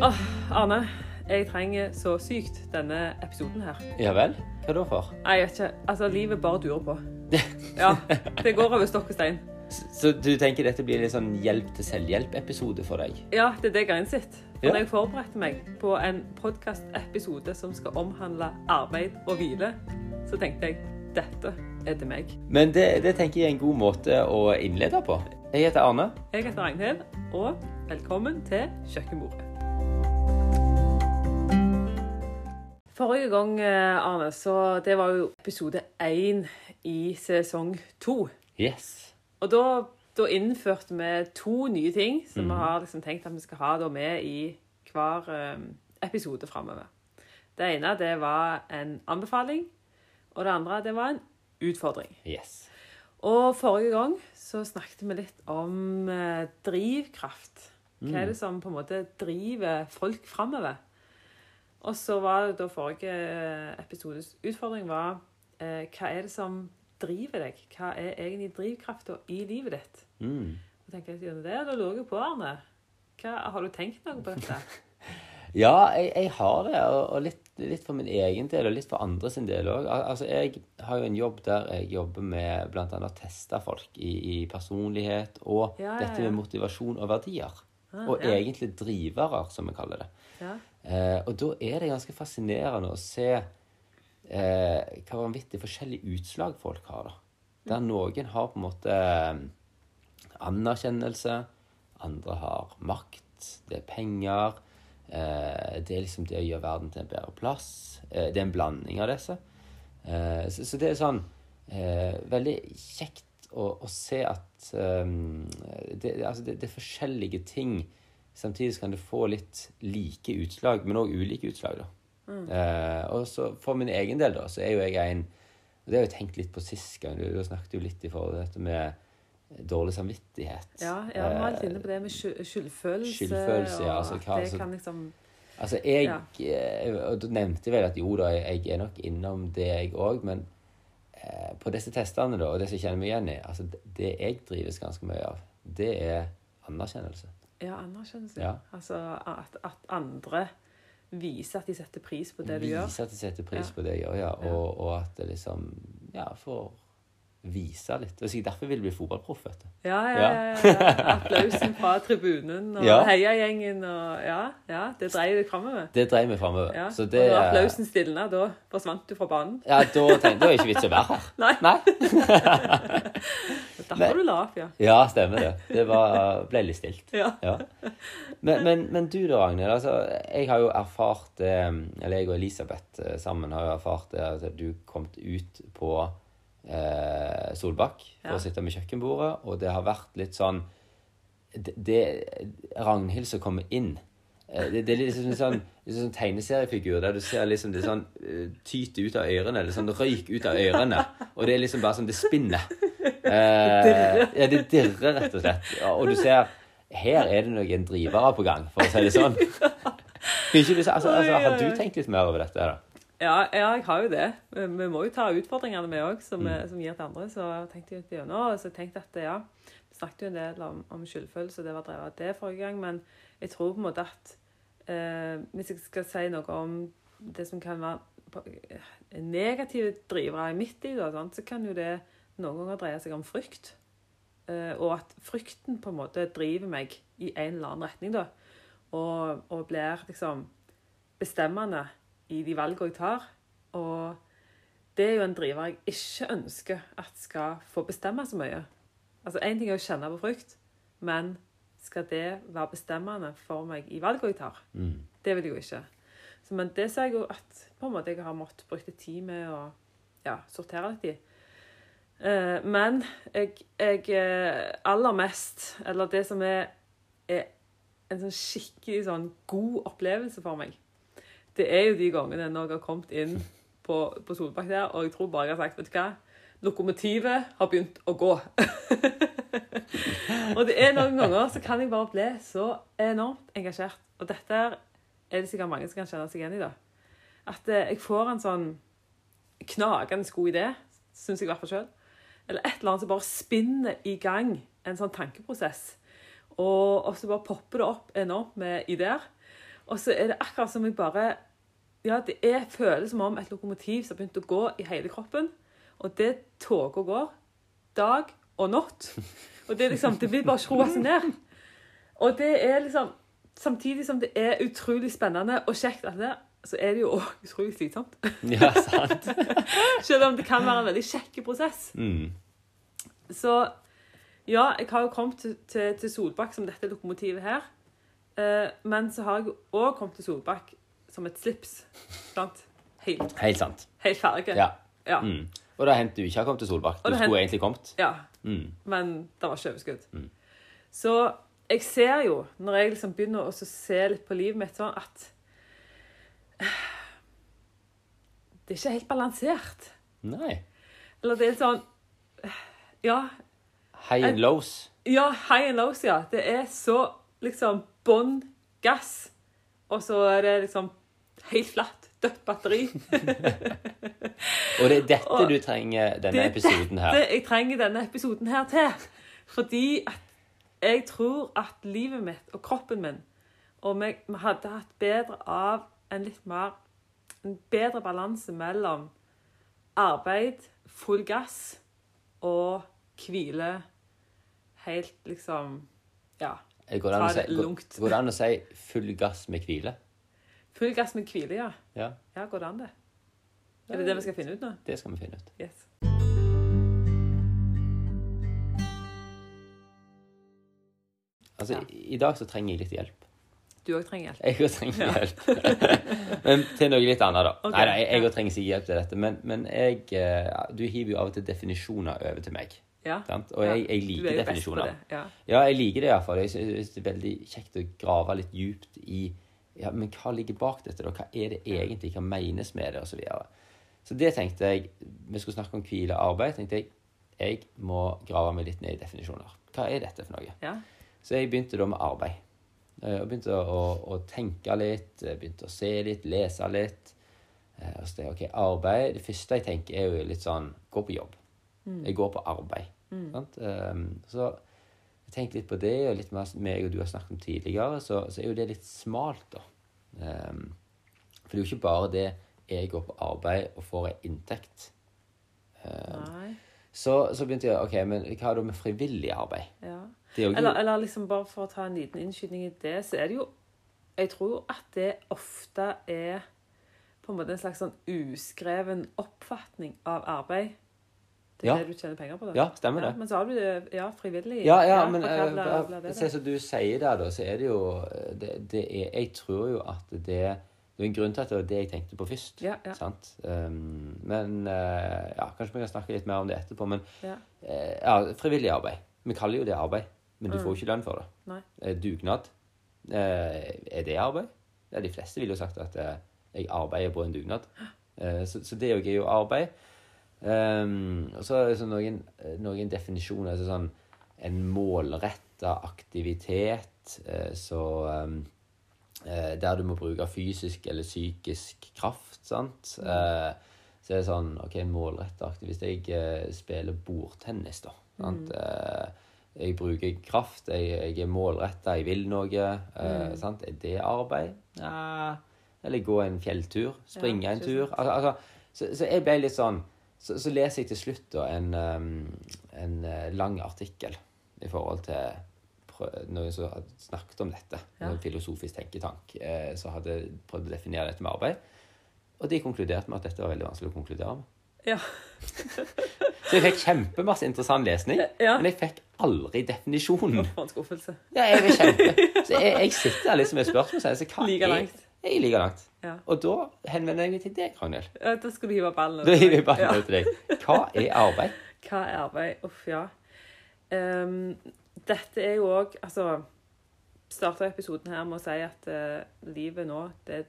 Åh, Arne. Jeg trenger så sykt denne episoden her. Ja vel? Hva da for? Nei, jeg vet ikke. Altså, livet bare durer på. Ja, det går over stokk og stein. Så, så du tenker dette blir en sånn hjelp til selvhjelp-episode for deg? Ja, det er det jeg har innsett. Ja. når jeg forberedte meg på en podkast-episode som skal omhandle arbeid og hvile, så tenkte jeg dette er til meg. Men det, det tenker jeg er en god måte å innlede på. Jeg heter Arne. Jeg heter Ragnhild, og velkommen til kjøkkenbordet. Forrige gang, eh, Arne, så det var jo episode én i sesong to. Yes. Og da, da innførte vi to nye ting som vi har liksom tenkt at vi skal ha med i hver eh, episode framover. Det ene det var en anbefaling, og det andre det var en utfordring. Yes. Og forrige gang så snakket vi litt om eh, drivkraft. Hva er det som på en måte driver folk framover? Og så var det da forrige episodes utfordring var eh, hva er det som driver deg? Hva er egentlig drivkrafta i livet ditt? Mm. Og tenker jeg gjennom det, og da lurer jeg på, Arne. Hva, har du tenkt noe på dette? Ja, jeg, jeg har det, og, og litt, litt for min egen del, og litt for andre sin del òg. Altså, jeg har jo en jobb der jeg jobber med bl.a. å teste folk i, i personlighet og Ja, ja, dette med motivasjon og verdier. Ah, og ja. egentlig drivere, som vi kaller det. Eh, og da er det ganske fascinerende å se eh, hva vanvittig forskjellige utslag folk har. da. Der noen har på en måte eh, anerkjennelse, andre har makt, det er penger. Eh, det er liksom det å gjøre verden til en bedre plass. Eh, det er en blanding av disse. Eh, så, så det er sånn eh, veldig kjekt å, å se at det, altså det, det er forskjellige ting. Samtidig kan det få litt like utslag, men òg ulike utslag. da. Eh, og så for min egen del, da, så er jo jeg en Og det har jeg tenkt litt på sist gang. Du, du snakket jo litt i forhold til dette med dårlig samvittighet. Ja, ja, vi var litt inne på det med skyldfølelse. Skyldfølelse, ja, altså hva- det altså- kan liksom Altså, jeg Ja. eh, Og du nevnte vel at jo da, jeg er nok innom det, jeg òg, men eh, på disse testene, da, og det som jeg kjenner meg igjen i altså, det- Det jeg drives ganske mye av, det er anerkjennelse. Ja, anerkjennelse. Ja. Altså at, at andre viser at de setter pris på det du gjør. Viser at de setter pris Ja. på det jeg gjør, ja. Og, og at det liksom Ja, får vise litt. Og sikkert derfor vil bli fotballproff, vet du. Ja, ja, ja. ja. Applausen fra tribunen og Ja. heiagjengen og Ja, ja. Det dreier deg framover. Det dreier meg framover. Ja. Så det og når applausen stilna, da forsvant du fra banen. Ja, da tenkte jeg, det ikke vits å være her. Nei. Nei? Derfor du opp, ja. Ja, stemmer det. Det var, ble litt stilt. Ja. Ja. Men, men, men du da, Ragnhild. Altså, jeg har jo erfart det Eller jeg og Elisabeth eh, sammen har jo erfart det at du kom ut på eh, Solbakk for Ja. å sitte med kjøkkenbordet, og det har vært litt sånn Det, det Ragnhild som kommer inn eh, det, det er litt sånn, sånn, litt sånn tegneseriefigur der du ser liksom det sånn tyte tyter ut av ørene, eller sånn røyk ut av ørene. Og det er liksom bare sånn Det spinner. Eh, ja, det dirrer, rett og slett. Og du ser Her er det noen drivere på gang, for å si det sånn. Altså, altså, har du tenkt litt mer over dette? da? Ja, ja, jeg har jo det. Vi vi må jo ta utfordringene med òg, som, vi- som gir til andre. Så tenkte jeg gjennom, og så tenkte at ja, vi snakket jo en del om, om skyldfølelse, det var drevet av det forrige gang, men jeg tror på en måte at eh, hvis jeg skal si noe om det som kan være eh, negative drivere i mitt liv, så kan jo det noen ganger dreier seg om frykt. Eh, og at frykten på en måte driver meg i en eller annen retning, da. Og, og blir liksom bestemmende i de valgene jeg tar. Og det er jo en driver jeg ikke ønsker at skal få bestemme så mye. Altså Én ting er å kjenne på frykt, men skal det være bestemmende for meg i valgene jeg tar? Mm. Det vil jeg jo ikke. Så, men det ser jeg jo at på en måte jeg har måttet bruke tid med å ja, sortere litt i. Eh, men jeg, jeg eh, aller mest, eller det som er, er en sånn skikkelig sånn god opplevelse for meg, det er jo de gangene når jeg har kommet inn på, på Solbakk der, og jeg tror bare jeg har sagt, vet du hva, lokomotivet har begynt å gå. og det er noen ganger så kan jeg bare bli så enormt engasjert. Og dette er det sikkert mange som kan kjenne seg igjen i. da. At eh, jeg får en sånn knagende god idé, syns jeg i hvert fall sjøl. Eller et eller annet som bare spinner i gang en sånn tankeprosess. Og, og så bare popper det opp enormt med ideer. Og så er det akkurat som jeg bare Ja, det er, føles som om et lokomotiv som har begynt å gå i hele kroppen. Og det toget går dag og natt. Og det er liksom Det blir bare ikke roa seg ned. Og det er liksom Samtidig som det er utrolig spennende og kjekt, at det, så er det jo òg utrolig slitsomt. Ja, sant. Selv om det kan være en veldig kjekk prosess. Mm. Så ja, jeg har jo kommet til, til, til Solbakk som dette lokomotivet her. Eh, men så har jeg òg kommet til Solbakk som et slips. Sant? Helt, Helt sant. helt ferdig. Ja. Ja. Mm. Og det har hendt du ikke har kommet til Solbakk. Du skulle hent... egentlig kommet. ja. Mm. Men det var ikke overskudd. Mm. Så jeg ser jo, når jeg liksom begynner å se litt på livet mitt, sånn at Det er ikke helt balansert. Nei. Eller det er sånn Ja, High and lows. ja high and lows, ja. Det er så liksom bånn gass, og så er det liksom helt flatt, dødt batteri. Og det er dette Og du trenger denne er episoden her. Det jeg trenger denne episoden her til. Fordi at jeg tror at livet mitt og kroppen min og vi hadde hatt bedre av en litt mer En bedre balanse mellom arbeid, full gass, og hvile helt liksom Ja. Går det si, går, går det an å si full gass med hvile? Full gass med hvile, ja. Ja, Ja, Går det an, det? Er det det vi skal finne ut nå? det skal vi finne ut. Yes. Altså, Ja. i, I dag så trenger jeg litt hjelp. Du òg trenger hjelp. Jeg òg trenger hjelp. men til noe litt annet, da. Okay. Nei, nei, jeg ja. òg trenger ikke hjelp til dette. Men, men jeg eh, Du hiver jo av og til definisjoner over til meg. Ja. Og Ja. jeg, jeg liker er definisjoner. Ja. Ja, jeg liker det iallfall. Jeg syns det er veldig kjekt å grave litt djupt i ja, men hva ligger bak dette. da? Hva er det egentlig? Hva menes med det? Og så, videre. så det tenkte jeg Vi skulle snakke om hvile og arbeid. tenkte jeg jeg må grave meg litt ned i definisjoner. Hva er dette for noe? ja. Så jeg begynte da med arbeid. Eh, Og begynte å, å, tenke litt, eh, begynte å se litt, lese litt. Eh, Og så det, ok, arbeid, Det første jeg tenker, er jo litt sånn Gå på jobb. Jeg går på arbeid. Sant? Um, så jeg tenkte litt på det, og litt mer som meg og du har snakket om tidligere, så, så er jo det litt smalt, da. Um, for det er jo ikke bare det jeg går på arbeid og får en inntekt. Nei. Så, så begynte jeg OK, men hva er det med frivillig arbeid? Ja. Er Eller, eller liksom bare for å ta en liten innskyting i det, så er det jo Jeg tror jo at det ofte er på en måte en slags sånn uskreven oppfatning av arbeid. Det er Ja. det du tjener penger på, da. Ja, stemmer det. men så har du det ja, frivillig. Ja, ja, men eh, se som du sier der, da, så er det jo det, det er, Jeg tror jo at det Det er en grunn til at det var det jeg tenkte på først. Ja, ja. Sant? Um, men uh, ja, Kanskje vi kan snakke litt mer om det etterpå. Men Ja. Uh, ja, frivillig arbeid. Vi kaller jo det arbeid, men du Mm. får jo ikke lønn for det. Nei. Eh, dugnad. Eh, er det arbeid? Ja, de fleste ville jo sagt at eh, jeg arbeider på en dugnad. Eh, så, så det òg er jo arbeid. Um, og så er det sånn noen, noen definisjoner. Altså sånn en målretta aktivitet så um, eh, Der du må bruke fysisk eller psykisk kraft, sant. Eh, så er det sånn OK, en målretta aktivitet. Jeg spiller bordtennis, da. Sant? Eh, jeg bruker kraft, jeg, jeg er målretta, jeg vil noe. Eh, sant? Er det arbeid? Ja. Eller gå en fjelltur. Springe Ja, en tur. Altså, altså, så, så jeg ble litt sånn så, så leser jeg til slutt da en, um, en eh, lang artikkel i forhold til noen som hadde snakket om dette. Ja. En filosofisk tenketank eh, som hadde prøvd å definere dette med arbeid. Og de konkluderte med at dette var veldig vanskelig å konkludere med. Ja. Så jeg fikk kjempemasse interessant lesning, Ja. men jeg fikk aldri definisjonen. For en skuffelse. Ja, jeg er kjempe... Så jeg, jeg sitter der liksom med spørsmål. Så hva Like langt. Jeg er like langt. Ja. Og da henvender jeg meg til deg, Ragnhild. Ja, Da skal du hive ballen. Da hiver jeg over til deg. Hva er arbeid? Hva er arbeid? Uff, ja. Um, dette er jo òg Altså Starta episoden her med å si at uh, livet nå, det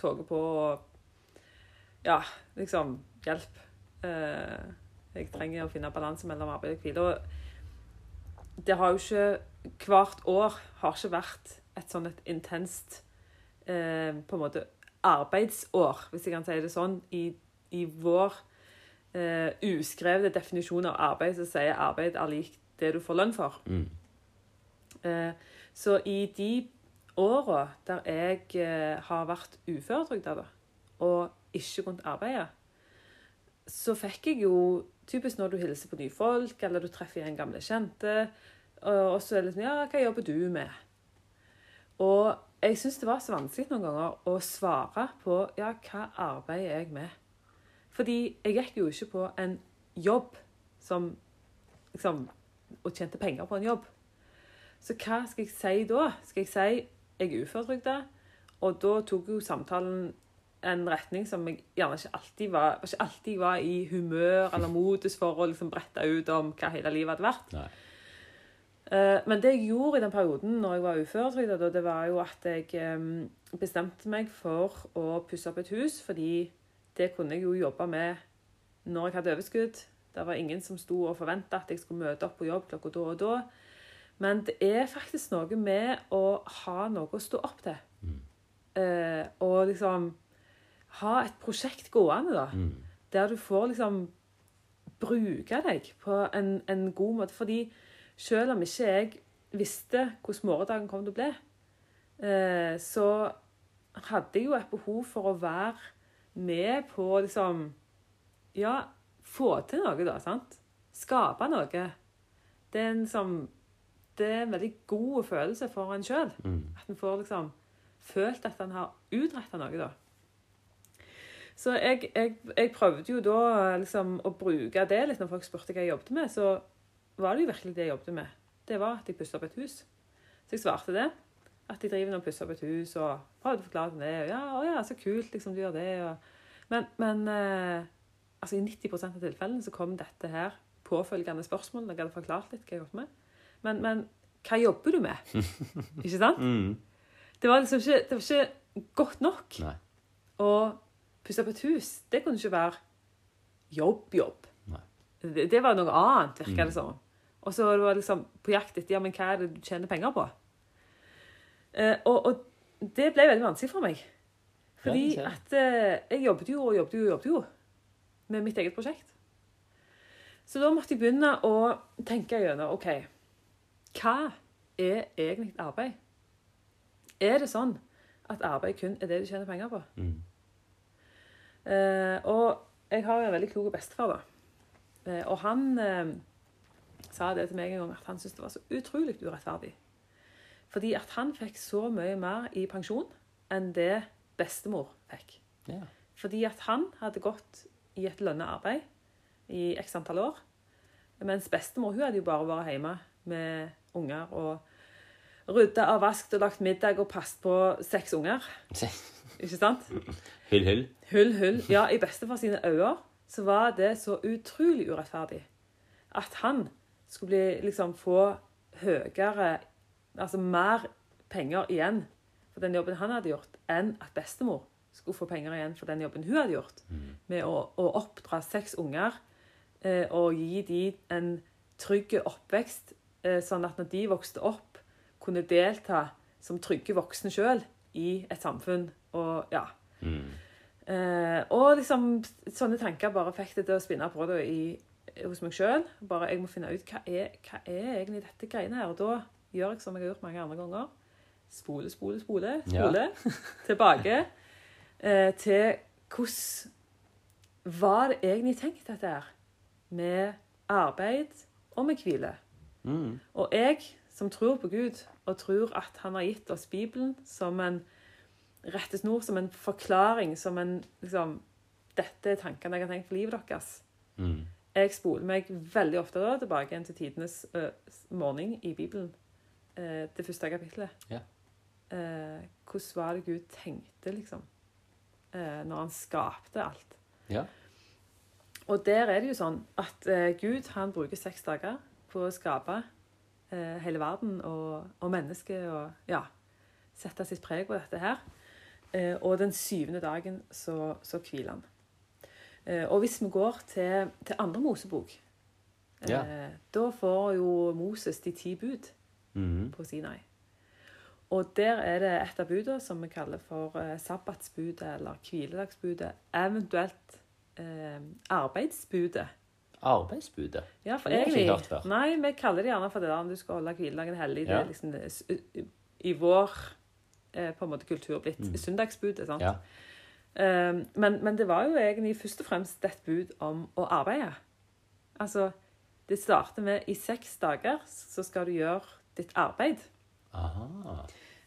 toger på og Ja, liksom Hjelp. Eh, jeg trenger å finne balanse mellom arbeid og hvile. Og det har jo ikke Hvert år har ikke vært et sånn et intenst eh, på en måte arbeidsår, hvis jeg kan si det sånn, i, i vår eh, uskrevne definisjon av arbeid så sier arbeid er lik det du får lønn for. Mm. Eh, så i de åra der jeg eh, har vært uføretrygda da, og ikke kunnet arbeide, så fikk jeg jo Typisk når du hilser på nye folk, eller du treffer igjen gamle kjente, og så er det liksom Ja, hva jobber du med? Og jeg syns det var så vanskelig noen ganger å svare på ja, hva arbeider jeg med? Fordi jeg gikk jo ikke på en jobb som liksom Og tjente penger på en jobb. Så hva skal jeg si da? Skal jeg si jeg er uføretrygda? Og da tok jo samtalen en retning som jeg gjerne ikke alltid var, ikke alltid var i humør eller modus for å liksom brette ut om hva hele livet hadde vært. Nei. Eh, Men det jeg gjorde i den perioden når jeg var uføretrygda, det var jo at jeg bestemte meg for å pusse opp et hus, fordi det kunne jeg jo jobbe med når jeg hadde overskudd. Det var ingen som sto og forventa at jeg skulle møte opp på jobb klokka da og da. Men det er faktisk noe med å ha noe å stå opp til. Mm. og liksom ha et prosjekt gående, da. Mm. Der du får liksom bruke deg på en, en god måte. Fordi selv om ikke jeg visste hvordan morgendagen kom til å bli, eh, så hadde jeg jo et behov for å være med på liksom Ja, få til noe, da. sant? Skape noe. Det er en som Det er en veldig god følelse for en sjøl. Mm. At en får liksom følt at en har utretta noe, da. Så jeg, jeg, jeg prøvde jo da liksom å bruke det litt når folk spurte hva jeg jobbet med. Så var det jo virkelig det jeg jobbet med. Det var at jeg pusset opp et hus. Så jeg svarte det. At de driver og pusser opp et hus, og prøvde å forklare det. Og ja, å ja, så kult, liksom, du gjør det. Og... Men, men eh, altså, i 90% av tilfellene så kom dette her påfølgende spørsmål jeg hadde forklart litt hva jeg jobbet med. Men, men hva jobber du med? ikke sant? Mm. Det var liksom ikke, det var ikke godt nok Nei. å pusse opp et hus. Det kunne ikke være jobb-jobb. Det, det var noe annet, virker Mm. det som. Og så var det liksom på jakt etter ja, men hva er det du tjener penger på. Eh, og, og det ble veldig vanskelig for meg. Fordi Ja, at eh, jeg jobbet jo og jobbet jo og jobbet jo med mitt eget prosjekt. Så da måtte jeg begynne å tenke gjennom OK, hva er egentlig arbeid? Er det sånn at arbeid kun er det du tjener penger på? Mm. Eh, og jeg har en veldig klok bestefar, da. Eh, og han eh, sa det til meg en gang at han syntes det var så utrolig urettferdig. Fordi at han fikk så mye mer i pensjon enn det bestemor fikk. Ja. Fordi at han hadde gått i et lønna arbeid i x antall år. Mens bestemor hun hadde jo bare vært hjemme med unger og rydda og vasket og lagt middag og passet på seks unger. Ikke sant? Hull, hull. Hull, hull. Ja, i bestefar sine øyne så var det så utrolig urettferdig at han skulle bli, liksom få høyere Altså mer penger igjen for den jobben han hadde gjort, enn at bestemor skulle få penger igjen for den jobben hun hadde gjort. Med å, å oppdra seks unger eh, og gi dem en trygg oppvekst, eh, sånn at når de vokste opp, kunne delta som trygge voksne sjøl i et samfunn. Og ja. Mm. Eh, og liksom sånne tanker bare fikk det til å spinne på det i, hos meg sjøl. Bare jeg må finne ut hva er, hva er egentlig dette greiene her. Og da gjør jeg som jeg har gjort mange andre ganger. Spole, spole, spole. Ja. spole tilbake eh, til hvordan var det egentlig tenkt, dette her? Med arbeid og med hvile. Mm. Og jeg som tror på Gud, og tror at han har gitt oss Bibelen som en rettesnor, som en forklaring, som en liksom Dette er tankene jeg har tenkt for livet deres. Mm. Jeg spoler meg veldig ofte da tilbake igjen til tidenes ø, morgen i Bibelen. Eh, det første kapittelet. Ja. Eh, hvordan var det Gud tenkte, liksom? Eh, når han skapte alt. Ja. Og der er det jo sånn at Gud han bruker seks dager på å skape eh, hele verden og, og mennesket og ja, sette sitt preg på dette her. Eh, og den syvende dagen så, så hviler han. Eh, og hvis vi går til, til andre Mosebok, eh, Ja. da får jo Moses de ti bud Mhm. på Sinai. Og der er det et av budene som vi kaller for eh, sabbatsbudet eller hviledagsbudet, eventuelt eh, arbeidsbudet. Arbeidsbudet. Ja, for Det har jeg ikke hørt før. Nei, vi kaller det gjerne for det der om du skal holde hviledagen hellig. Det er liksom i vår eh, på en måte kultur blitt søndagsbudet. sant? Ja. Um, men, men det var jo egentlig først og fremst et bud om å arbeide. Altså, det starter med i seks dager så skal du gjøre ditt arbeid. Aha.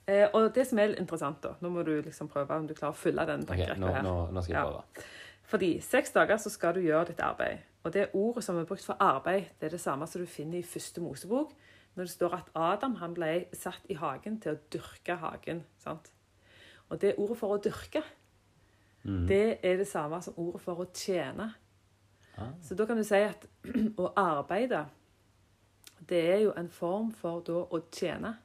Eh, og det som er interessant, da Nå må du liksom prøve om du klarer å fylle den tankerekka nå, her. nå, nå skal jeg Ja. prøve. Fordi seks dager så skal du gjøre ditt arbeid. Og det ordet som er brukt for arbeid, det er det samme som du finner i første Mosebok, når det står at Adam han ble satt i hagen til å dyrke hagen. sant? Og det ordet for å dyrke, det er det samme som ordet for å tjene. Ah. Så da kan du si at å arbeide, det er jo en form for da å tjene.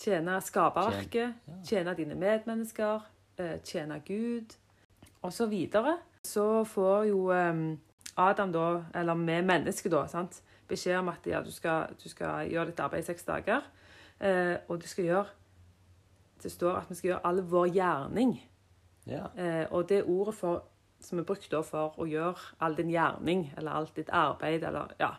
Tjene skaperverket, ja. tjene dine medmennesker, eh, tjene Gud, og så videre. Så får jo eh, Adam da, eller vi mennesker da, sant, beskjed om at ja, du, skal, du skal gjøre ditt arbeid i seks dager, eh, og du skal gjøre, det står at vi skal gjøre all vår gjerning. Ja. Eh, og det ordet for, som er brukt da for å gjøre all din gjerning, eller alt ditt arbeid, eller ja,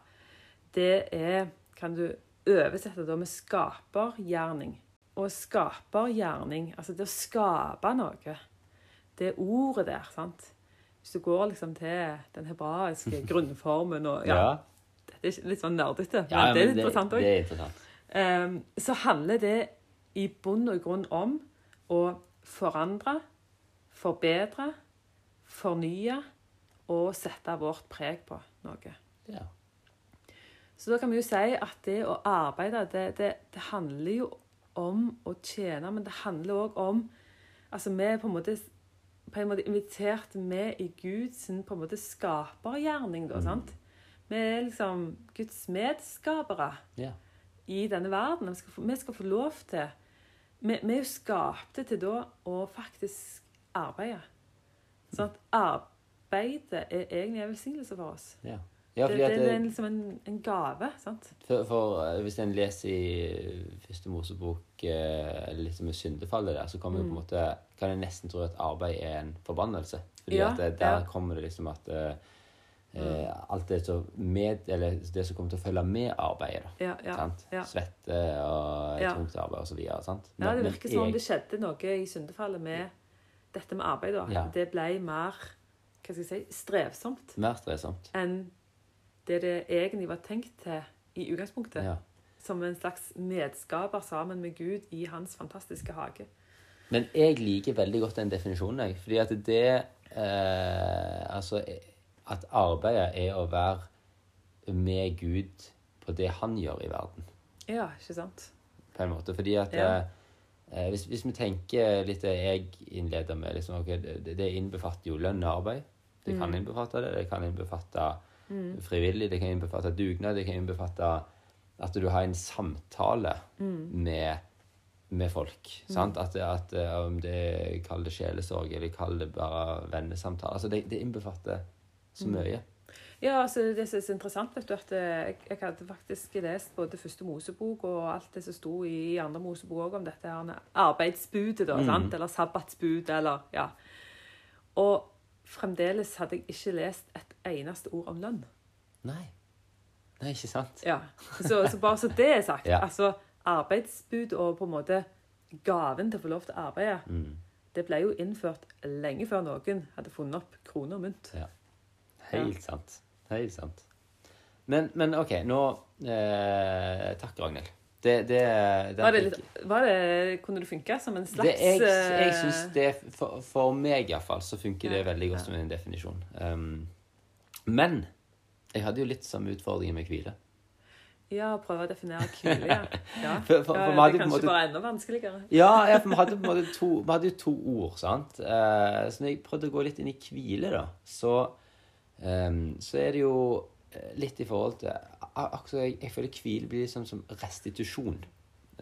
det er, kan du oversette da med skapergjerning. Og skapergjerning, altså det å skape noe, det ordet der, sant? Hvis du går liksom til den hebraiske grunnformen og ja, Ja. Det er litt sånn nerdete, men Ja, det er men interessant òg. Interessant. Ehm, så handler det i bunn og grunn om å forandre, forbedre, fornye og sette vårt preg på noe. Ja. Så da kan vi jo si at det å arbeide, det, det, det handler jo om å tjene, men det handler òg om Altså vi er på en måte på en måte invitert med i Guds på en måte skapergjerning, da, sant? Vi er liksom Guds medskapere ja. i denne verden. Vi skal få, vi skal få lov til Vi, vi er jo skapte til da å faktisk arbeide. Sånn at arbeidet er egentlig en velsignelse for oss. ja. Ja det, det, det er en- liksom en, en gave. sant? for, for eh, Hvis en leser i første Mosebok eh, litt liksom syndefallet der, så kommer på en måte, kan jeg nesten tro at arbeid er en forbannelse. Fordi Mm. Ja, at det, der ja. Mm. kommer det liksom at eh, eh, alt det som, med, eller det som kommer til å følge med arbeidet. da. Ja, ja. Svette og tungt arbeid og så videre. Sant? ja, det virker som om det skjedde noe i syndefallet med dette med arbeid. da. Det ble mer hva skal jeg si, strevsomt Mer strevsomt. enn det det egentlig var tenkt til i utgangspunktet. Ja. Som en slags medskaper sammen med Gud i hans fantastiske hage. Men jeg liker veldig godt den definisjonen, jeg. Fordi at det eh, Altså at arbeidet er å være med Gud på det han gjør i verden, Ja, ikke sant? på en måte. Fordi at Ja. eh, hvis, hvis vi tenker litt det jeg innleder med liksom, okay, det, det innbefatter jo lønn og arbeid. Det kan innbefatte det. Det kan innbefatte frivillig, det kan innbefatte dugnad, det kan innbefatte at du har en samtale med, med folk. Sant? At, at eh, om det kall det sjelesorg, eller kall det bare vennesamtale. Altså, det, det innbefatter så mye. Ja, altså det som er så interessant, vet du, at eh, jeg, jeg hadde faktisk lest både første Mosebok og alt det som sto i andre Mosebok òg om dette her arbeidsbudet, da, sant? eller sabbatsbudet, eller ja. Og fremdeles hadde jeg ikke lest et eneste ord om lønn. Nei. Nei, ikke sant? Ja, så, så bare så det er sagt. Ja. Altså, arbeidsbud og på en måte gaven til å få lov til å arbeide, Mm. det ble jo innført lenge før noen hadde funnet opp kroner og mynt. Ja. Helt sant. Helt sant. Men, men OK, nå eh, Takk, Ragnhild. Det, det, det, Var det litt, var det, kunne det funke som en slags det, jeg, jeg eh, synes det, for, for meg iallfall, så funker det veldig godt ja. som en definisjon. Um, men jeg hadde jo litt samme utfordringer med hvile. Ja, prøve å definere hvile, ja. ja. For- for- for ja, det er kanskje måte- bare enda vanskeligere. Ja, ja for vi hadde på en måte to, vi hadde jo to ord, sant. Eh, så når jeg prøvde å gå litt inn i hvile, da, så, ehm, så er det jo eh, litt i forhold til akkurat jeg, jeg føler hvile blir liksom som restitusjon.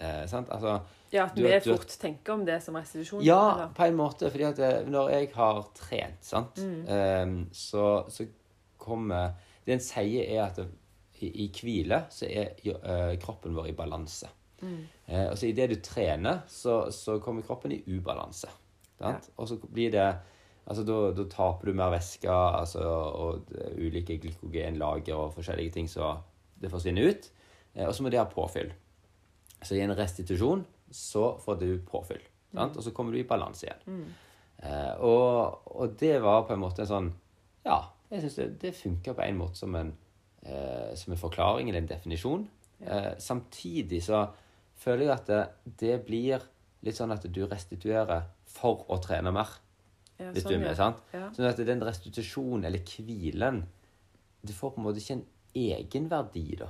Eh, sant? Altså Ja, at Du- vi du- fort tenker om det som restitusjon. Ja, eller? på en måte. fordi at eh, når jeg har trent, sant, Mm. ehm, så, så kommer Det en sier, er at i, i hvile så er eh, kroppen vår i balanse. Mm. Eh, og idet du trener, så, så kommer kroppen i ubalanse. Ja. Og så blir det Altså, da, da taper du mer væske, altså, og er ulike glykogenlager og forskjellige ting, så det forsvinner ut. Eh, og så må det ha påfyll. Så i en restitusjon så får du påfyll. Sant? Og så kommer du i balanse igjen. Eh, og, og det var på en måte en sånn Ja, jeg syns det, det funker på en måte som en, eh, som en forklaring eller en definisjon. Eh, samtidig så føler jeg at det, det blir litt sånn at du restituerer for å trene mer. Ja, du sånn, med, sant? Ja. Sånn at den restitusjonen, eller hvilen, du får på en måte ikke en egenverdi, da.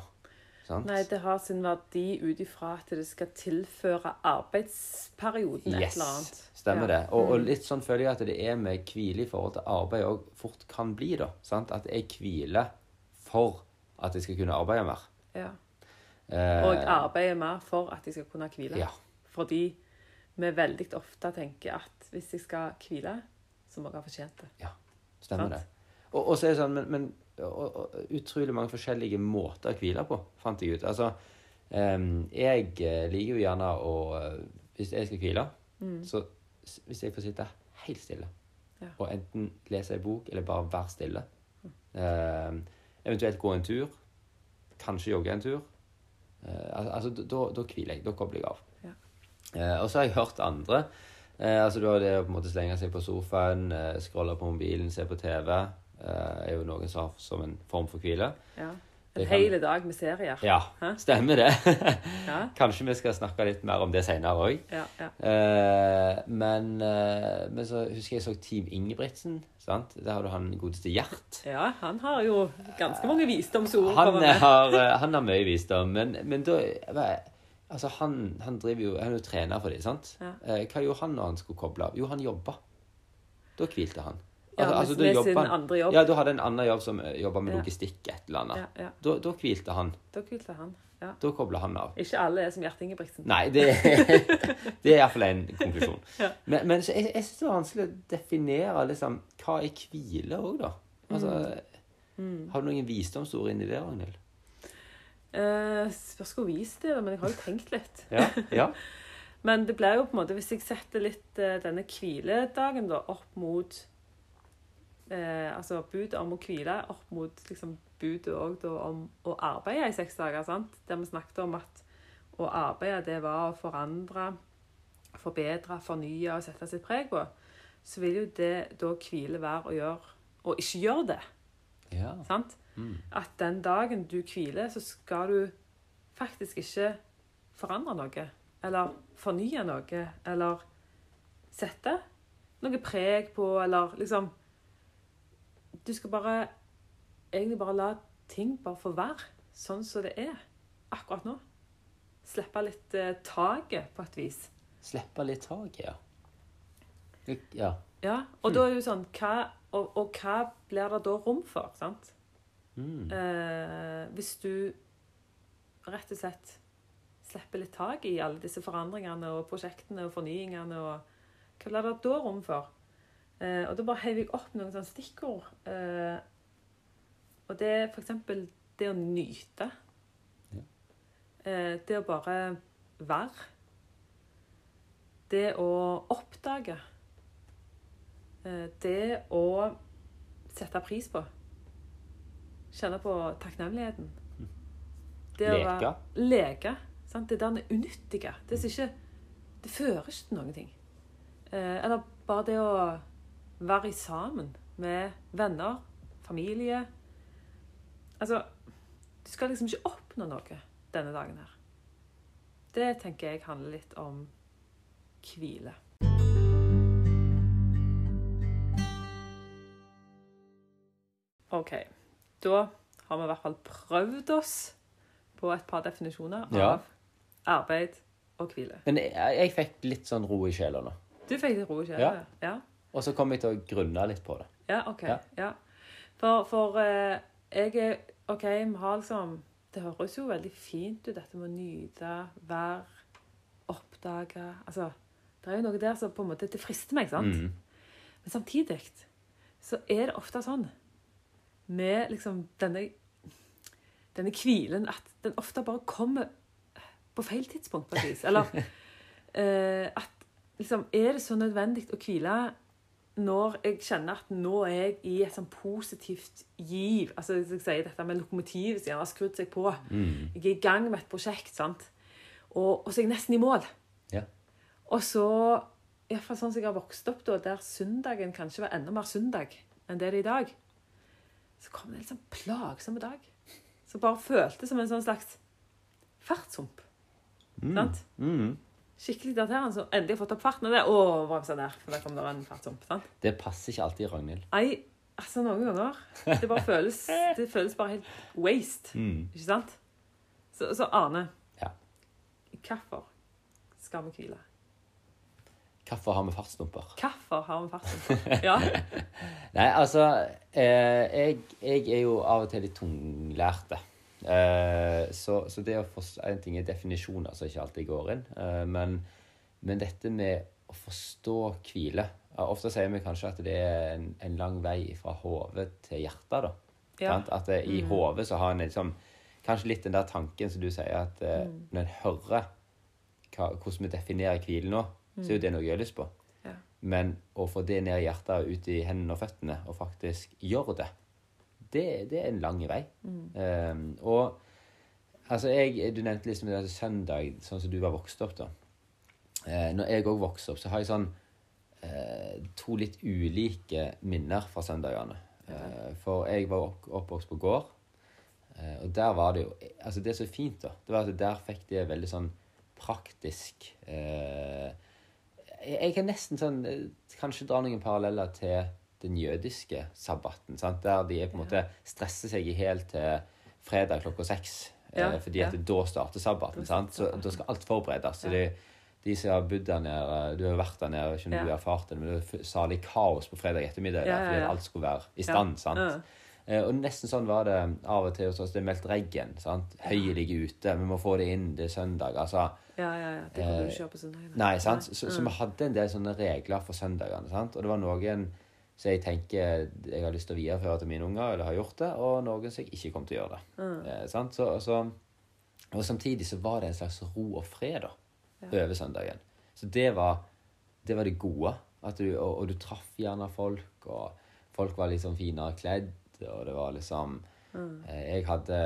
Sant? Nei, det har sin verdi ut ifra at det skal tilføre arbeidsperioden et eller annet. stemmer Ja. det. Og, og litt sånn føler jeg at det er med hvile i forhold til arbeid òg fort kan bli, da. Sant? At jeg hviler for at jeg skal kunne arbeide mer. Ja. Eh, Og arbeide mer for at jeg skal kunne hvile. Ja. Fordi vi veldig ofte tenker at hvis jeg skal hvile, så må jeg ha fortjent det. Ja, stemmer Sant? det. Og, og så er det sånn, men, men og, og, utrolig mange forskjellige måter å hvile på, fant jeg ut. Altså, um, jeg eh, liker jo gjerne å eh, Hvis jeg skal hvile, så hvis jeg får sitte helt stille, Ja. og enten lese ei bok eller bare være stille, em, eventuelt gå en tur, kanskje jogge en tur Uh, Altså, da- da hviler jeg. Da kobler jeg av. Ja. Uh, og så har jeg hørt andre. Uh, altså da det å på en måte slenge seg på sofaen, uh, scrolle på mobilen, se på TV, er jo noen som har som en form for hvile. Ja. En kan- hel dag med serier. Ja, Hæ? stemmer det. Ja, Kanskje vi skal snakke litt mer om det senere òg. ja, ja. Eh, men, eh, men så husker jeg så Team Ingebrigtsen. sant? Der har du han godeste Gjert. ja han har jo ganske mange visdomsord. Han har, eh, han har mye visdom, men, men da Altså, han, han driver jo Han er jo trener for dem, sant? Eh, hva gjorde han når han skulle koble av? Jo, han jobba. Da hvilte han. Ja, Altså, med, med sin han- andre jobb. Ja, du hadde en annen jobb som jobba med logistikk, et eller annet. Ja, ja. Da, da hvilte han. Da hvilte han. Ja. Da kobla han av. Ikke alle er som Gjert Ingebrigtsen. Nei, det, det er iallfall en konklusjon. Ja. Men, men jeg, jeg syns det er vanskelig å definere liksom, hva er hvile òg, da. Altså, Mm. Har du noen visdomsord inni det, Ragnhild? Uh, spørs hvor vis det er, men jeg har jo tenkt litt. Ja? ja. Men det blir jo på en måte, hvis jeg setter litt uh, denne hviledagen da, opp mot eh, Altså budet om å hvile opp mot liksom, budet også, da, om å arbeide i seks dager. sant? Der vi snakket om at å arbeide det var å forandre, forbedre, fornye og sette sitt preg på. Så vil jo det da hvile være å gjøre og ikke gjøre det. ja. sant? Mm. At den dagen du hviler, så skal du faktisk ikke forandre noe. Eller fornye noe. Eller sette noe preg på, eller liksom Du skal bare egentlig bare la ting bare få være sånn som det er akkurat nå. Slippe litt eh, taket, på et vis. Slippe litt taket, ja. Ja. Ja, og da er det jo sånn hva, og, og hva blir det da rom for? sant? Mm. Eh, hvis du rett og slett slipper litt tak i alle disse forandringene og prosjektene og fornyingene, og hva blir det da rom for? Eh, og da bare heiv jeg opp noen sånne stikkord. Eh, og det er f.eks. det å nyte. Ja. Eh, det å bare være. Det å oppdage. Eh, det å sette pris på. Kjenne på takknemligheten. Det å Leke. være- Leke. Sant? Det der er unyttige. Det, ikke, det fører ikke til noen ting. Eh, eller bare det å være sammen med venner, familie. Altså, du skal liksom ikke oppnå noe denne dagen her. Det tenker jeg handler litt om hvile. OK. Da har vi i hvert fall prøvd oss på et par definisjoner av Ja. arbeid og hvile. Men jeg, jeg fikk litt sånn ro i sjela nå. Du fikk litt ro i sjela? Ja. ja? Og så kommer jeg til å grunne litt på det. Ja, OK. Ja. Ja. For, for eh, jeg er OK, vi har liksom Det høres jo veldig fint ut, dette med å nyte, være, oppdage Altså, det er jo noe der som på en måte Det frister meg, sant? Mm. Men samtidig så er det ofte sånn med liksom denne denne hvilen at den ofte bare kommer på feil tidspunkt, på et vis. Eller eh, at liksom Er det så nødvendig å hvile når jeg kjenner at nå er jeg i et sånn positivt giv? Altså hvis jeg sier dette med lokomotivet som gjerne har skrudd seg på. Mm. Jeg er i gang med et prosjekt, sant? Og, og så er jeg nesten i mål. Ja. Og så i hvert fall sånn som jeg har vokst opp, da, der søndagen kanskje var enda mer søndag enn det er i dag, så kom det en litt sånn plagsom dag. Som bare føltes som en sånn slags fartshump. Sant? Mm. Skikkelig irriterende. Så endelig fått opp farten, og det Å, bremsa der, for der kom det en fartsump. sant? Det passer ikke alltid, Ragnhild. Nei, altså noen ganger Det bare føles Det føles bare helt waste. Mm. Ikke sant? Så, så Arne, Ja. hvorfor skal vi hvile? Hvorfor har vi fartsdumper? Hvorfor har vi fartsdumper? Ja. Nei, altså eh, jeg, jeg er jo av og til litt tunglærte. Eh, så, så det å forstå En ting er definisjoner som ikke alltid går inn. Eh, men, men dette med å forstå hvile Ofte sier vi kanskje at det er en, en lang vei fra hodet til hjertet. Ja. At det, i hodet så har en liksom Kanskje litt den der tanken som du sier, at eh, Mm. når en hører hva, hvordan vi definerer hvile nå, så er jo det noe jeg har lyst på. Ja. Men å få det ned i hjertet og ut i hendene og føttene, og faktisk gjøre det, det, det er en lang vei. Um, og altså, jeg, du nevnte liksom det søndag, sånn som du var vokst opp da. Uh, når jeg òg vokste opp, så har jeg sånn uh, to litt ulike minner fra søndagene. Uh, for jeg var opp, oppvokst på gård, eh, og der var det jo Altså, det er så fint, da, det var at der fikk det veldig sånn praktisk eh, jeg, jeg kan nesten sånn eh, Kanskje dra noen paralleller til den jødiske sabbaten. Sant? Der de på en måte stresser seg i helt til fredag klokka seks. Ja, eh, fordi at ja. da starter sabbaten. Sant? Så da skal alt forberedes. Så de, de som har bodd der nede, du har vært der nede, ikke om Ja. du har erfart det, men det var salig kaos på fredag ettermiddag der, fordi alt skulle være i stand. sant? Ja. Eh, og nesten sånn var det av og til hos oss. Det er meldt regn. sant? Høyet ligger ute. Vi må få det inn. Det er søndag. altså... Ja, ja, ja. Det kan du ikke gjøre på søndag. Nei, sant? Så, så vi hadde en del sånne regler for søndagene. sant? Og det var noen som jeg tenker jeg har lyst til å videreføre til mine unger, eller har gjort det, og noen som jeg ikke kommer til å gjøre det. Eh, sant? Så, så, og samtidig så var det en slags ro og fred da, over søndagen. Så det var det, var det gode. Du, og, og du traff gjerne folk, og folk var sånn finere kledd, og det var liksom eh, Jeg hadde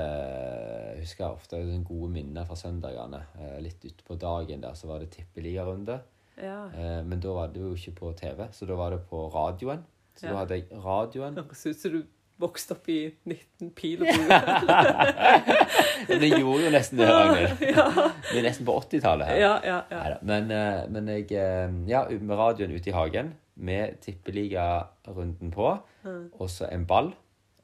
jeg husker ofte gode minner fra søndagene. Eh, litt utpå dagen der så var det tippeligarunde. Ja. Eh, men da var det jo ikke på TV, så da var det på radioen. Så Ja. da hadde jeg radioen. Høres ut som du vokste opp i 19 pil og bue. Jeg gjorde jo nesten det, Ragnhild. Vi er nesten på 80-tallet her. Ja, ja, ja. Men, eh, men jeg eh, Ja, med radioen ute i hagen, med tippeligarunden på, og så en ball.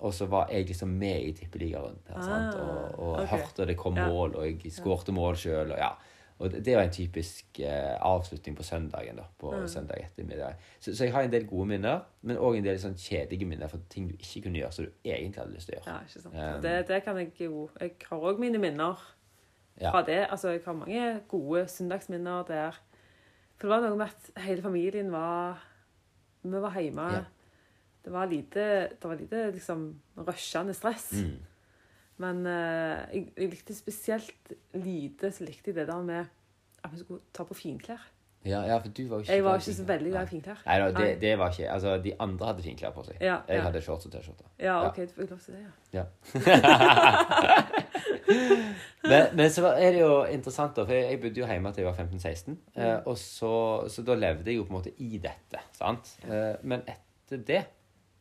Og så var jeg liksom med i tippeligarunden. Ah, Og, og okay. hørte det kom mål, og jeg skårte mål sjøl. Og, ja. Og det, var en typisk eh, avslutning på søndagen. da, på søndag ettermiddag. Så, så jeg har en del gode minner, men òg en del sånn kjedelige minner for ting du ikke kunne gjøre, som du egentlig hadde lyst til å gjøre. Ja, ikke sant. Um, det, det kan jeg jo Jeg har òg mine minner Ja. fra det. Altså, jeg har mange gode søndagsminner der. For det var noe med at hele familien var Vi var hjemme. Ja. Det var lite, det var lite liksom rushende stress. Mm. Men eh, jeg, jeg likte spesielt lite så likte jeg det der med at vi skulle ta på finklær. Ja, ja, for du var jo ikke Jeg var ikke så veldig glad i finklær. Nei, no, det, det var ikke Altså, de andre hadde finklær på seg. Ja, Jeg ja. hadde shorts og T-skjorte. Ja. OK, du fikk lov til det, ja. Ja. men, men så er det jo interessant, da, for jeg bodde jo hjemme til jeg var 15-16. Eh, og så, så da levde jeg jo på en måte i dette. sant? Eh, men etter det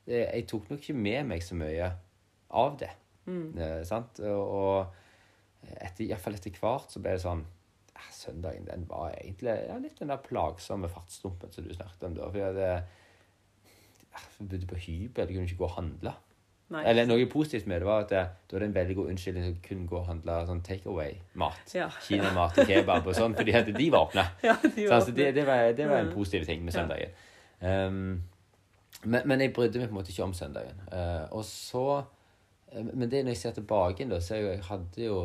eh, Jeg tok nok ikke med meg så mye av det. Eh, sant? Og, etter, i hvert fall etter hvert så ble det sånn eh, Søndagen den var egentlig ja, litt den der plagsomme fartsdumpen som du snakket om. da, for jeg hadde, jeg bodde på hybel, jeg kunne ikke gå og handle. Nei. Eller noe positivt med det var at det, da er det en veldig god unnskyldning til å kunne gå og handle sånn takeaway-mat. Ja. Kinamat og kebab og sånn, fordi at de var åpne. Ja, de Så altså, det, det, var, det var en Mm. positiv ting med Ja. søndagen. Um, men, men jeg brydde meg på en måte ikke om søndagen. Uh, og så eh, Men det når jeg ser tilbake da, så jo, jeg hadde jo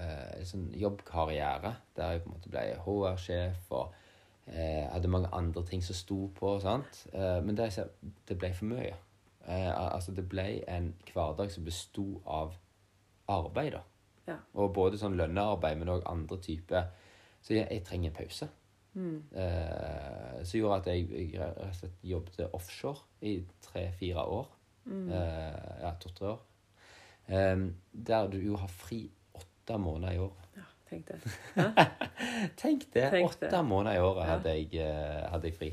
en sånn jobbkarriere der jeg på en måte ble HR-sjef og eh, hadde mange andre ting som sto på. sant? Eh, men det, jeg ser, det ble for mye. Eh, altså Det ble en hverdag som besto av arbeid. da. Ja. Og både sånn lønnearbeid, men òg andre typer. Så jeg, jeg trenger en pause. Eh, som gjorde at jeg, jeg jobbet offshore i tre-fire år. Eh, ja, to-tre år. Eh, der du jo har fri åtte måneder i år. Tenk det. Tenk det. Tenk Åtte det. måneder i året Ja. hadde jeg, eh, hadde jeg fri.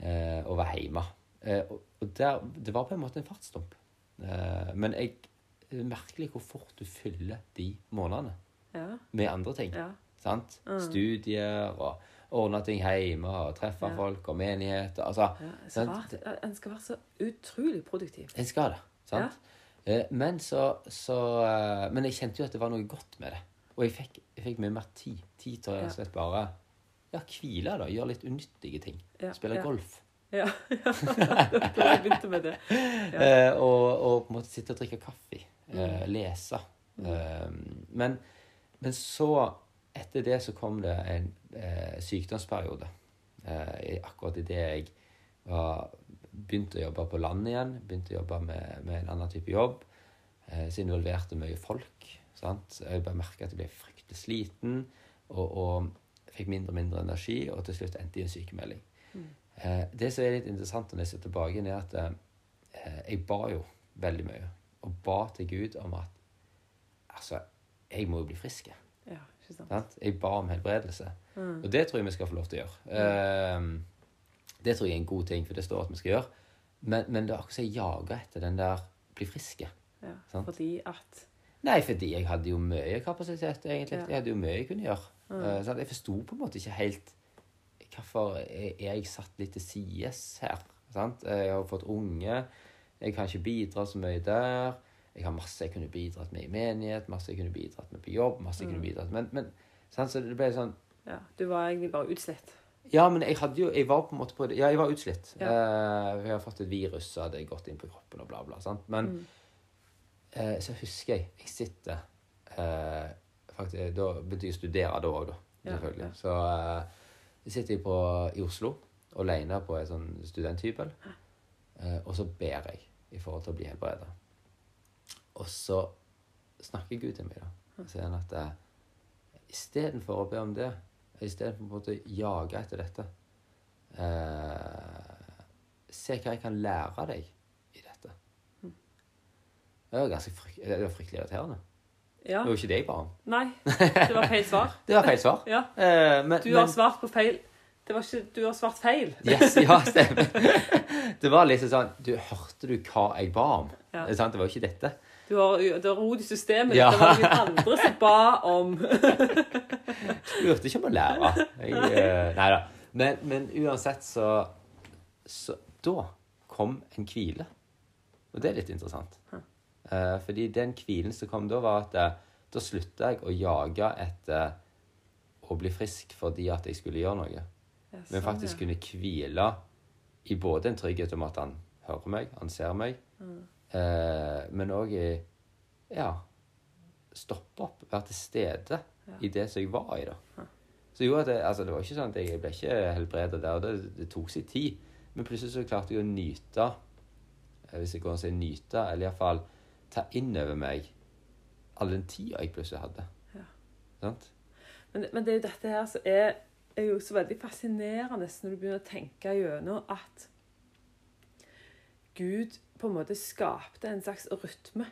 Eh, og var hjemme. Eh, og der, det var på en måte en fartsdump. Eh, men jeg det er merkelig hvor fort du fyller de månedene Ja. med andre ting. ja. Sant? Mm. Studier og ordne ting hjemme og treffe Ja. folk og menigheter. Altså, ja. En skal være så utrolig produktiv. en skal det. Sant? Eh, men så, så eh, Men jeg kjente jo at det var noe godt med det. Og jeg fikk, jeg fikk mye mer tid. Tid til å rett og slett bare ja, hvile, da. Gjøre litt unyttige ting. Ja, Spille ja. golf. Ja. ja. jeg begynte med det. Ja. Eh, og, og på en måte sitte og drikke kaffe. Eh, Mm. lese. Eh, men, men så, etter det, så kom det en eh, sykdomsperiode. Eh, akkurat idet jeg var, begynte å jobbe på land igjen, begynte å jobbe med, med en annen type jobb, eh, så involverte mye folk. Sant? Jeg bare merka at jeg ble fryktelig sliten og, og fikk mindre og mindre energi, og til slutt endte i en sykemelding. Eh, det som er litt interessant når jeg ser tilbake, er at eh, jeg ba jo veldig mye. Og ba til Gud om at Altså, jeg må jo bli frisk. jeg. Ja, ikke sant. Jeg ba om helbredelse. Mm. Og det tror jeg vi skal få lov til å gjøre. Eh, det tror jeg er en god ting, for det står at vi skal gjøre. Men, men det er akkurat som jeg jager etter den der bli friske. Ja. Sant. Fordi at Nei, fordi jeg hadde jo mye kapasitet, egentlig. Ja. Jeg hadde jo mye jeg kunne gjøre. Mm. sant? Jeg forsto på en måte ikke helt hvorfor er jeg satt litt til sides her. Sant? Jeg har fått unge. Jeg kan ikke bidra så mye der. Jeg har masse jeg kunne bidratt med i menighet, masse jeg kunne bidratt med på jobb. masse jeg kunne bidratt med, Men, sant? Så det ble sånn ja, Du var egentlig bare utslitt. Ja, men jeg hadde jo Jeg var på en måte på det Ja, jeg var utslitt. Ja. Eh, jeg har fått et virus, så hadde jeg gått inn på kroppen og bla, bla. sant? Men Mm. eh, så husker jeg Jeg sitter eh, faktisk, Da begynte jeg å studere da òg, da. Selvfølgelig. ja. Så jeg sitter jeg på, i Oslo alene på en sånn studenthybel. Og så ber jeg i forhold til å bli helbreda. Og så snakker Gud til meg, da. Og sier han at istedenfor å be om det, istedenfor å jage etter dette eh, Se hva jeg kan lære deg i dette. Det var ganske frykt, det var fryktelig irriterende. Ja. Det var jo ikke det jeg ba om. Nei, det var feil svar. Det var feil svar. Ja. Eh, men, Du har men- svart på feil Det var ikke Du har svart feil. Yes, ja, stemmer. Det var liksom sånn du, Hørte du hva jeg ba om? Ja. Det var jo ikke dette. Du har, du har rot i systemet. Ja. Det var noen andre som ba om Spurte ikke om å lære. Jeg, eh, nei da. Men, men uansett så, så Da kom en hvile. Og det er litt interessant. Uh, fordi den hvilen som kom da, var at uh, da slutta jeg å jage etter å bli frisk fordi at jeg skulle gjøre noe. Ja, Men sånn, faktisk ja. kunne hvile i både en trygghet om at han hører meg, han ser meg, eh, men òg i Ja. Stoppe opp, være til stede i det som jeg var i, da. Så jo, det, altså det var ikke sånn at jeg ble ikke helbredet der, og det, det tok sin tid. Men plutselig så klarte jeg å nyte, eh, hvis jeg går an å si nyte, eller iallfall ta inn over meg all den tida jeg plutselig hadde. Ja. Sant? Men, men det er jo dette her som er, er jo så veldig fascinerende når du begynner å tenke gjennom at Gud på en måte skapte en slags rytme.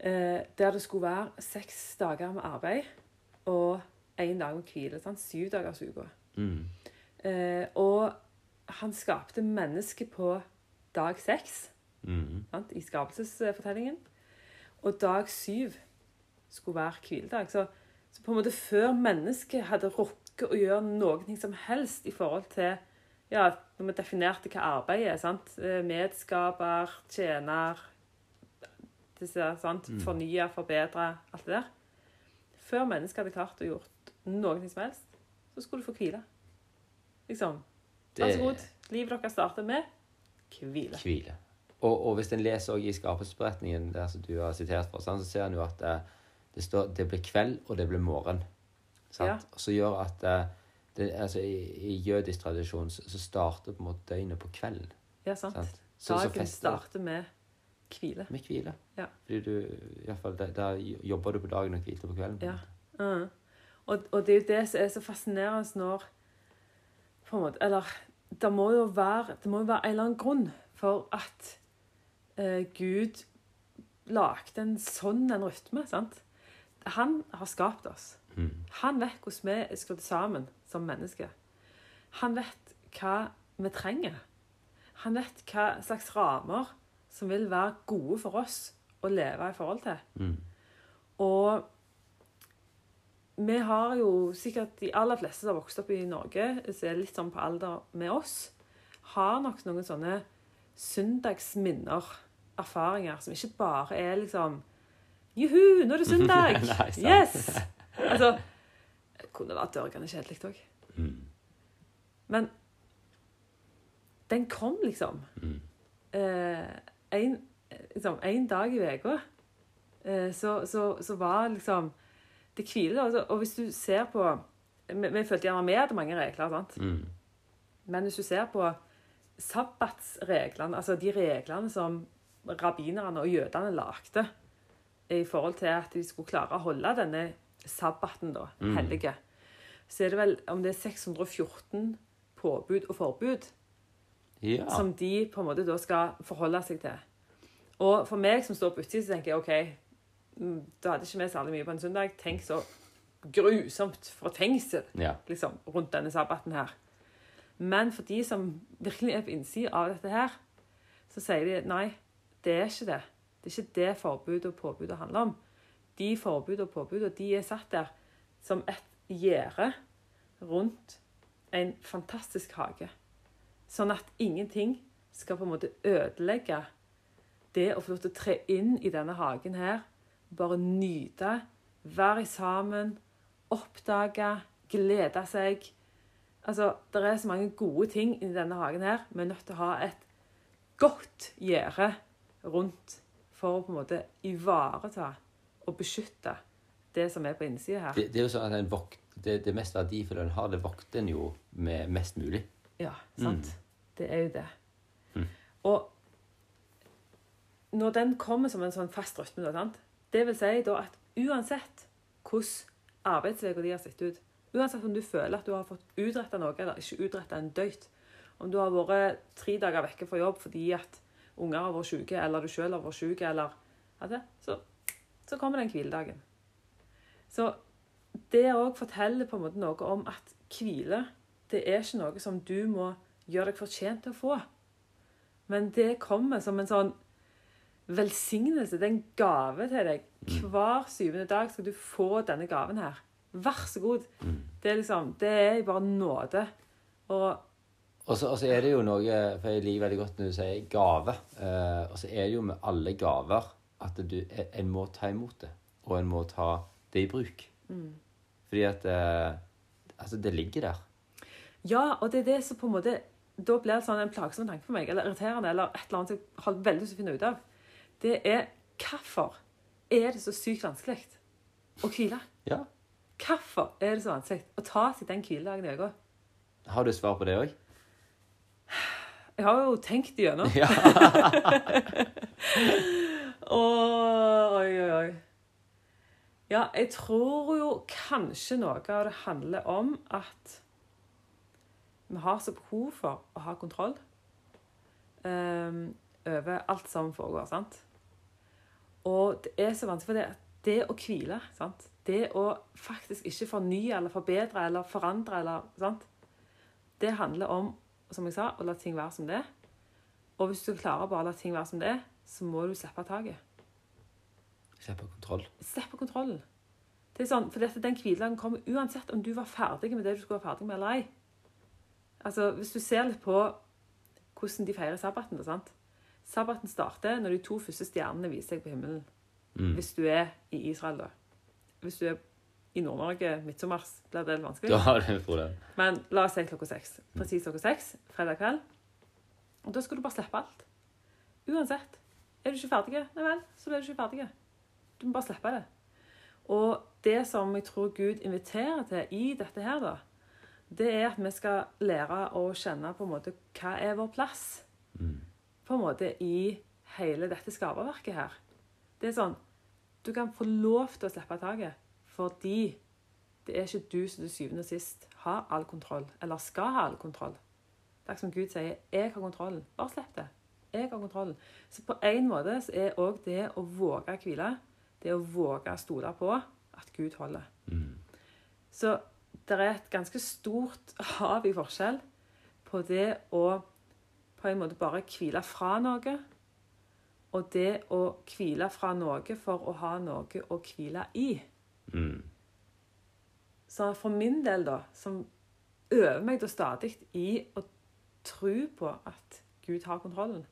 Eh, der det skulle være seks dager med arbeid og én dag med hvile. Sant? Syv dagers uke. Mm. Eh, og han skapte mennesket på dag seks Mm. sant? i skapelsesfortellingen. Og dag syv skulle være hviledag. Så, så på en måte før mennesket hadde rukket å gjøre noe som helst i forhold til ja, når vi definerte hva arbeidet er, sant? Eh, medskaper, tjener, disse, sant? fornye, forbedre, alt det der. Før mennesket hadde klart å gjort noe som helst, så skulle du få hvile. Liksom. Vær så god. Livet deres starter med hvile. Hvile. Og, og hvis en leser i skapelsesberetningen der som du har sitert fra, så ser en jo at eh, det står det ble kveld, og det ble morgen. Sant? Ja. Og så gjør at eh, det, altså, i, I jødisk tradisjon så, så starter på en måte døgnet på kvelden. Ja, sant. Sant? Så, Dagen så starter med hvile. med hvile. Ja. Fordi du, i hvert fall, der, der jobber du på dagen og hviler på kvelden. Ja. Mm. Og, og det er jo det som er så fascinerende når på en måte, Eller det må jo være, det må jo være en eller annen grunn for at eh, Gud lagde en sånn en rytme. sant? Han har skapt oss. Mm. Han vet hvordan vi er skrudd sammen som menneske. Han vet hva vi trenger. Han vet hva slags rammer som vil være gode for oss å leve i forhold til. Mm. Og vi har jo sikkert de aller fleste som har vokst opp i Norge, som er litt sånn på alder med oss, har nok noen sånne søndagsminner, erfaringer, som ikke bare er liksom Juhu, nå er det søndag! Nei, yes! Altså kunne vært dørgende kjedelig òg. Mm. Men den kom liksom Mm. eh, en, liksom, en dag i uka. Eh, så, så, så var liksom Det hviler altså, Og hvis du ser på Vi, vi følte gjerne med hadde mange regler, sant? Mm. men hvis du ser på sabbatsreglene, altså de reglene som rabbinerne og jødene lagde i forhold til at de skulle klare å holde denne sabbaten da, Mm. hellige, så er det vel om det er 614 påbud og forbud Ja. som de på en måte da skal forholde seg til. Og for meg som står på utsiden, så tenker jeg OK, mm, da hadde ikke vi særlig mye på en søndag. Tenk så grusomt fortengsel ja. liksom, rundt denne sabbaten her. Men for de som virkelig er på innsida av dette her, så sier de nei, det er ikke det. Det er ikke det forbudet og påbudet handler om. De forbud og påbud de er satt der som et gjerde rundt en fantastisk hage. Sånn at ingenting skal på en måte ødelegge det å få lov til å tre inn i denne hagen her. Bare nyte, være sammen, oppdage, glede seg. Altså, Det er så mange gode ting i denne hagen her. Vi er nødt til å ha et godt gjerde rundt for å på en måte ivareta og beskytte det som er på innsida her. Det, det er jo sånn at en vokt, det, det mest verdifulle en har, det vokter en jo med mest mulig. Ja, sant? Det er jo det. Mm. Og når den kommer som en sånn fast rytme, det vil si da at uansett hvordan arbeidsveka di har sett ut, uansett om du føler at du har fått utretta noe eller ikke utretta en døyt, om du har vært tre dager vekke fra jobb fordi at unger har vært syke, eller du sjøl har vært syk, eller det, så, så kommer den hviledagen. Så det òg forteller på en måte noe om at hvile det er ikke noe som du må gjøre deg fortjent til å få. Men det kommer som en sånn velsignelse. Det er en gave til deg. Hver syvende dag skal du få denne gaven her. Vær så god. Det er liksom, det er bare nåde. Og Og så, og så er det jo noe For jeg liker veldig godt når du sier gave. Eh, og så er det jo med alle gaver at du, en må ta imot det. Og en må ta det i bruk. Fordi at eh, Altså, det ligger der. ja, og det er det som på en måte Da blir det sånn en plagsom tanke for meg, eller irriterende, eller et eller annet som jeg har veldig lyst til å finne ut av. Det er hvorfor er det så sykt vanskelig å hvile? Ja. Hvorfor er det så vanskelig å ta seg den hviledagen i uka? Har du svar på det òg? Jeg har jo tenkt igjennom. Ja. Åh, oi, oi, oi. Ja, jeg tror jo kanskje noe av det handler om at vi har så behov for å ha kontroll um, over alt som foregår, sant? Og det er så vanskelig, for det, det å hvile, sant? Det å faktisk ikke fornye eller forbedre eller forandre eller, sant? Det handler om, som jeg sa, å la ting være som det er. Og hvis du klarer bare å la ting være som det er, så må du slippe taket. Slipp kontroll. Slipp kontrollen. Det er sånn, for dette, Den hviledagen kommer uansett om du var ferdig med det du skulle være ferdig med eller ei. Altså, Hvis du ser litt på hvordan de feirer sabbaten sant? Sabbaten starter når de to første stjernene viser seg på himmelen. Mm. Hvis du er i Israel, da. Hvis du er i Nord-Norge midtsommers, blir det litt vanskelig. Da har det et problem. Men la oss si klokka seks. Presis klokka seks fredag kveld. Og da skal du bare slippe alt. Uansett. Er du ikke ferdig, nei vel, så er du ikke ferdig. Du må bare slippe det. Og det som jeg tror Gud inviterer til i dette her, da, det er at vi skal lære å kjenne på en måte hva er vår plass Mm. på en måte i hele dette skaperverket her. Det er sånn Du kan få lov til å slippe taket fordi det er ikke du som til syvende og sist har all kontroll, eller skal ha all kontroll. Det er som Gud sier 'Jeg har kontrollen'. Bare slipp det. Jeg har kontrollen. Så på en måte så er òg det å våge å hvile, det å våge å stole på at Gud holder. Mm. Så det er et ganske stort hav i forskjell på det å på en måte bare hvile fra noe, og det å hvile fra noe for å ha noe å hvile i. Mm. Så for min del, da, som øver meg da stadig i å tro på at Gud har kontrollen,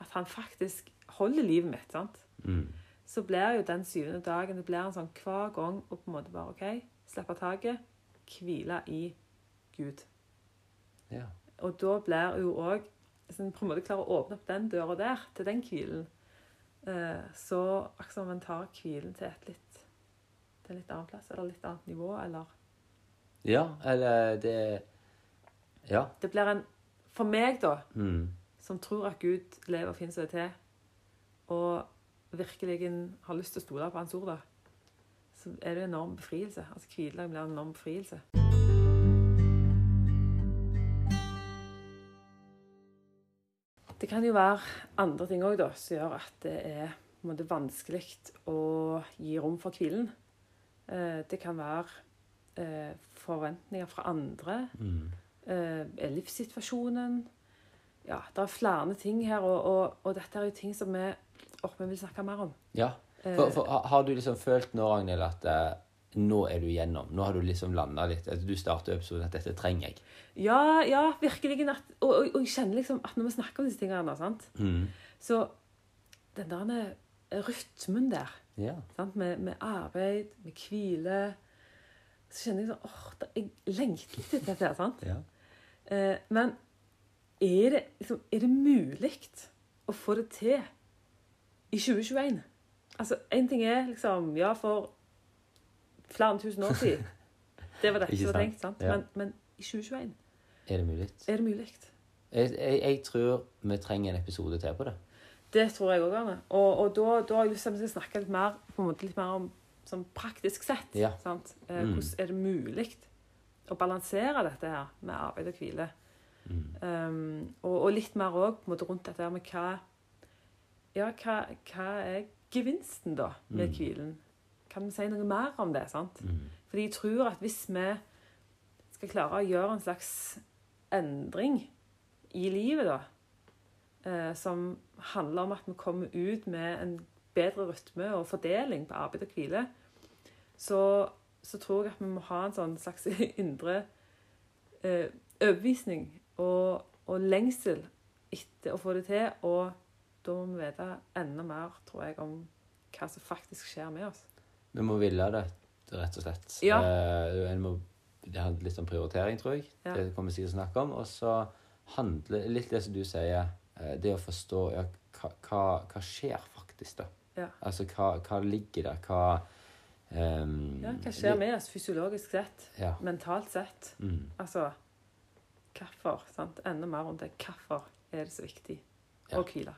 at han faktisk holder livet mitt, sant? Mm. Så blir jo den syvende dagen det blir en sånn hver gang å på en måte bare OK, slippe taket, hvile i Gud. Ja. Og da blir jo òg Hvis en på en måte klarer å åpne opp den døra der, til den hvilen, eh, så akkurat som en tar hvilen til et litt til en litt annen plass, eller litt annet nivå, eller ja, eller det Ja. Det blir en For meg, da, Mm. som tror at Gud lever og finner seg til, og virkelig har lyst til å stole på Hans ord, da, så er det en enorm befrielse. Altså Hviledag blir en enorm befrielse. Det kan jo være andre ting òg som gjør at det er måte, vanskelig å gi rom for hvilen. Eh, Det kan være eh, forventninger fra andre. Mm. eh, er livssituasjonen. Ja, det er flere ting her, og, og, og dette er jo ting som vi åh, vi vil snakke mer om. Ja. For, for, har du liksom følt nå, Ragnhild, at eh, nå er du igjennom? Nå har du liksom landa litt? At du starter episoden at dette trenger jeg? ja, ja, virkelig. At, og, og, og jeg kjenner liksom at når vi snakker om disse tingene, sant? Mm. så den der eh, rytmen der, Ja. sant? Med, med arbeid, med hvile Så kjenner jeg sånn åh, det- jeg lengter litt etter dette. sant? ja. Eh, men er det, liksom, er det mulig å få det til i 2021? Altså, én ting er liksom Ja, for flere tusen år siden. Det var dette som var tenkt. sant? Ja. Men, men i 2021 Er det mulig? er det mulig. Jeg, jeg, jeg tror vi trenger en episode til på det. Det tror jeg òg, Arne. Og, og da, da har jeg lyst til at vi skal snakke litt mer, på en måte litt mer om sånn praktisk sett. Ja. Sant? Eh, Mm. Hvordan er det mulig å balansere dette her med arbeid og hvile? Mm. Um, og, og litt mer òg rundt dette her med hva Ja, hva, hva er gevinsten, da, med Mm. hvilen? Kan vi si noe mer om det? sant? Mm. Fordi jeg tror at hvis vi skal klare å gjøre en slags endring i livet, da, eh, som handler om at vi kommer ut med en bedre rytme og fordeling på arbeid og hvile, så, så tror jeg at vi må ha en sånn slags indre eh, overbevisning og, og lengsel etter å få det til. Og da må vi vite enda mer, tror jeg, om hva som faktisk skjer med oss. Vi må ville det, rett og slett. Ja. Eh, må, det handler litt om prioritering, tror jeg. Ja. Det kommer vi sikkert til å snakke om. Og så handler litt det som du sier, eh, det å forstå ja, hva, hva, hva skjer faktisk, da. Ja. Altså hva, hva ligger der? Hva um, Ja, hva skjer med oss fysiologisk sett, Ja. mentalt sett? Mm. Altså Hvorfor? sant? Enda mer om det. Hvorfor er det så viktig å hvile?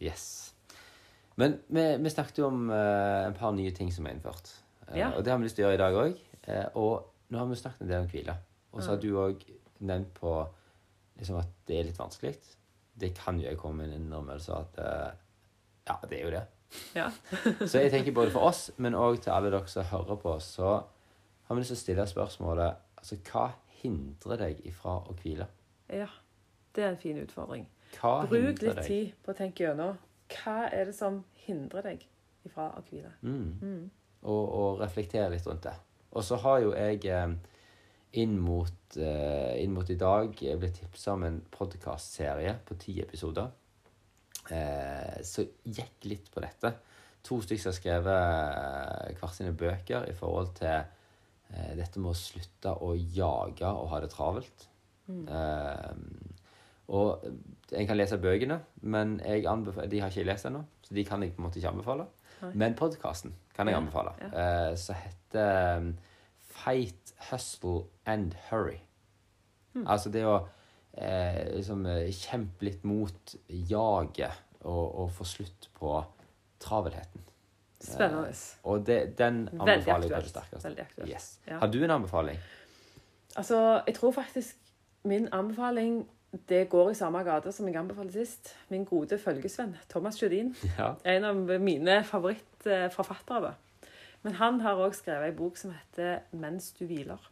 Yes. Men vi, vi snakket jo om eh, en par nye ting som er innført. Eh, Ja. Og det har vi lyst til å gjøre i dag òg. og nå har vi snakket en del om hvile. Og så har Mm. du òg nevnt på liksom at det er litt vanskelig. Det kan jo jeg komme med en innrømmelse at eh, Ja, det er jo det. Ja. Så jeg tenker både for oss, men òg til alle dere som hører på, så har vi lyst til å stille spørsmålet altså, Hva hindrer deg ifra å hvile? ja. Det er en fin utfordring. Hva Bruk litt deg? tid på å tenke gjennom. Hva er det som hindrer deg ifra å hvile? Mm. Mm. og, og reflektere litt rundt det. Og så har jo jeg eh, inn mot, eh, inn mot i dag blitt tipsa om en podkastserie på ti episoder eh, som gikk litt på dette. To stykker har skrevet hver sine bøker i forhold til dette med å slutte å jage og ha det travelt. Mm. Og en kan lese bøkene, men de har ikke jeg lest ennå, så de kan jeg på en måte ikke anbefale. Nei. Men podkasten kan jeg Ja, anbefale, ja. Uh, som heter um, Fight, Hustle and Hurry. Hmm. Altså det å uh, liksom, eh, kjempe litt mot jaget og, og få slutt på travelheten. Spennende. Og det, den anbefaler jeg på det aktuelt. sterkeste. Veldig aktuelt. Yes. Ja. Har du en anbefaling? Altså, jeg tror faktisk min anbefaling det går i samme gate som jeg anbefalte sist. Min gode følgesvenn Thomas Sjødin. Ja. En av mine favorittforfattere. Men han har òg skrevet ei bok som heter 'Mens du hviler'.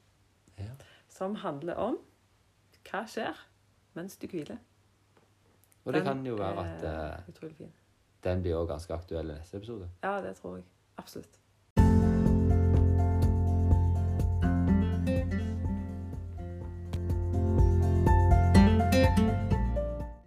Ja. Som handler om hva skjer mens du hviler. Og det Den kan jo være at eh, den blir også ganske aktuell i neste episode. Ja, det tror jeg. Absolutt.